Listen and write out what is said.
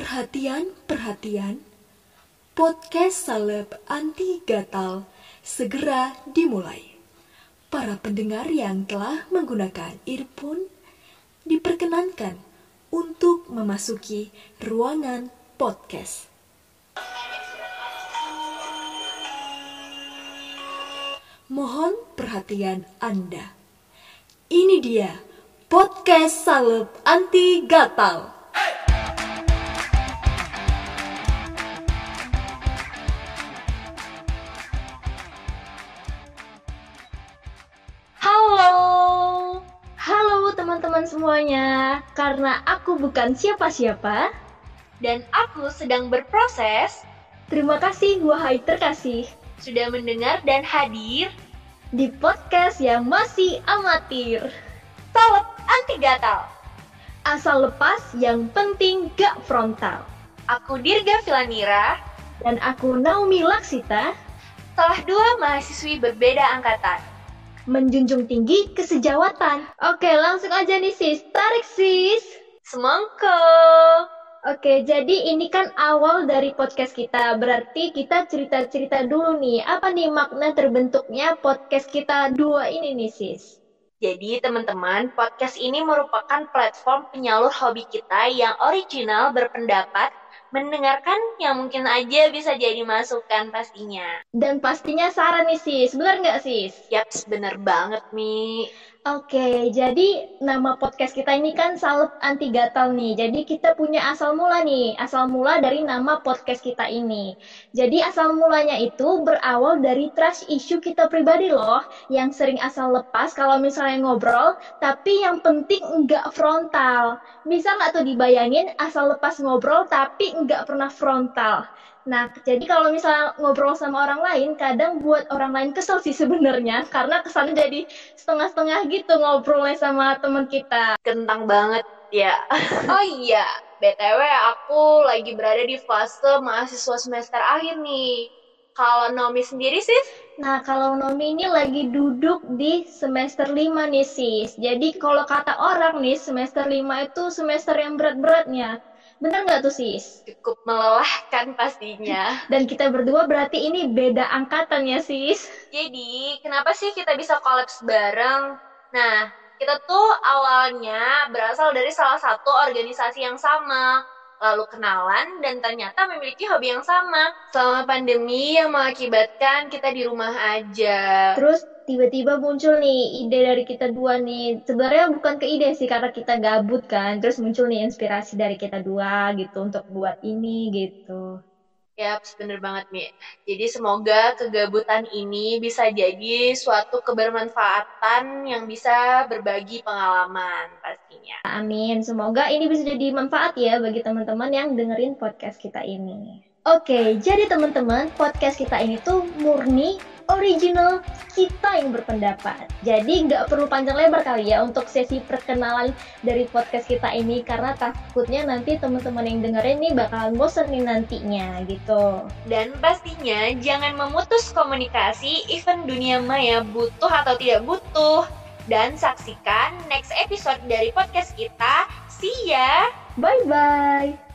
Perhatian, perhatian. Podcast Salep Anti Gatal segera dimulai. Para pendengar yang telah menggunakan earphone diperkenankan untuk memasuki ruangan podcast. Mohon perhatian Anda. Ini dia podcast Salep Anti Gatal. Teman-teman semuanya. Karena aku bukan siapa-siapa, dan aku sedang berproses terima kasih wahai terkasih sudah mendengar dan hadir di podcast yang masih amatir. Salep Anti Gatal. Asal lepas yang penting gak frontal. Aku Dirga Filanira, Dan aku Naomi Laksita, salah dua mahasiswi berbeda angkatan. Menjunjung tinggi kesejawatan. Oke, langsung aja nih sis, tarik sis. Semongko. Oke, jadi ini kan awal dari podcast kita. Berarti kita cerita-cerita dulu nih, apa nih makna terbentuknya podcast kita dua ini nih sis? Jadi teman-teman, podcast ini merupakan platform penyalur hobi kita yang original berpendapat, mendengarkan yang mungkin aja bisa jadi masukan pastinya. Dan pastinya saran nih sis, bener nggak sis? Yaps, bener banget Mi. Oke, jadi nama podcast kita ini kan Salep Anti Gatal nih. Jadi kita punya asal mula nih, asal mula dari nama podcast kita ini. Jadi asal mulanya itu berawal dari trash issue kita pribadi loh, yang sering asal lepas kalau misalnya ngobrol, tapi yang penting enggak frontal. Bisa nggak tuh dibayangin asal lepas ngobrol tapi enggak pernah frontal? Nah, jadi kalau misalnya ngobrol sama orang lain, kadang buat orang lain kesel sih sebenarnya, karena kesannya jadi setengah-setengah gitu ngobrolnya sama teman kita. Kentang banget ya. Oh iya, BTW aku lagi berada di fase mahasiswa semester akhir nih. Kalau Nomi sendiri sih, Nah, kalau Nomi ini lagi duduk di semester 5 nih, sis. Jadi kalau kata orang nih, semester 5 itu semester yang berat-beratnya. Bener nggak tuh, sis? cukup melelahkan pastinya. Dan kita berdua berarti ini beda angkatan ya, sis. Jadi, kenapa sih kita bisa kolaps bareng? Nah, kita tuh awalnya berasal dari salah satu organisasi yang sama, lalu kenalan dan ternyata memiliki hobi yang sama. Selama pandemi yang mengakibatkan kita di rumah aja. Terus tiba-tiba muncul nih ide dari kita dua nih. Sebenarnya bukan ke ide sih karena kita gabut kan. Terus muncul nih inspirasi dari kita dua gitu untuk buat ini gitu. Yap, bener banget, Mi. Jadi semoga kegabutan ini bisa jadi suatu kebermanfaatan yang bisa berbagi pengalaman pastinya. Amin. Semoga ini bisa jadi manfaat ya bagi teman-teman yang dengerin podcast kita ini. Oke, jadi teman-teman, podcast kita ini tuh murni original kita yang berpendapat. Jadi nggak perlu panjang lebar kali ya untuk sesi perkenalan dari podcast kita ini karena takutnya nanti teman-teman yang dengerin nih bakalan bosen nih nantinya gitu. Dan pastinya jangan memutus komunikasi event dunia maya butuh atau tidak butuh. Dan saksikan next episode dari podcast kita. See ya! Bye bye.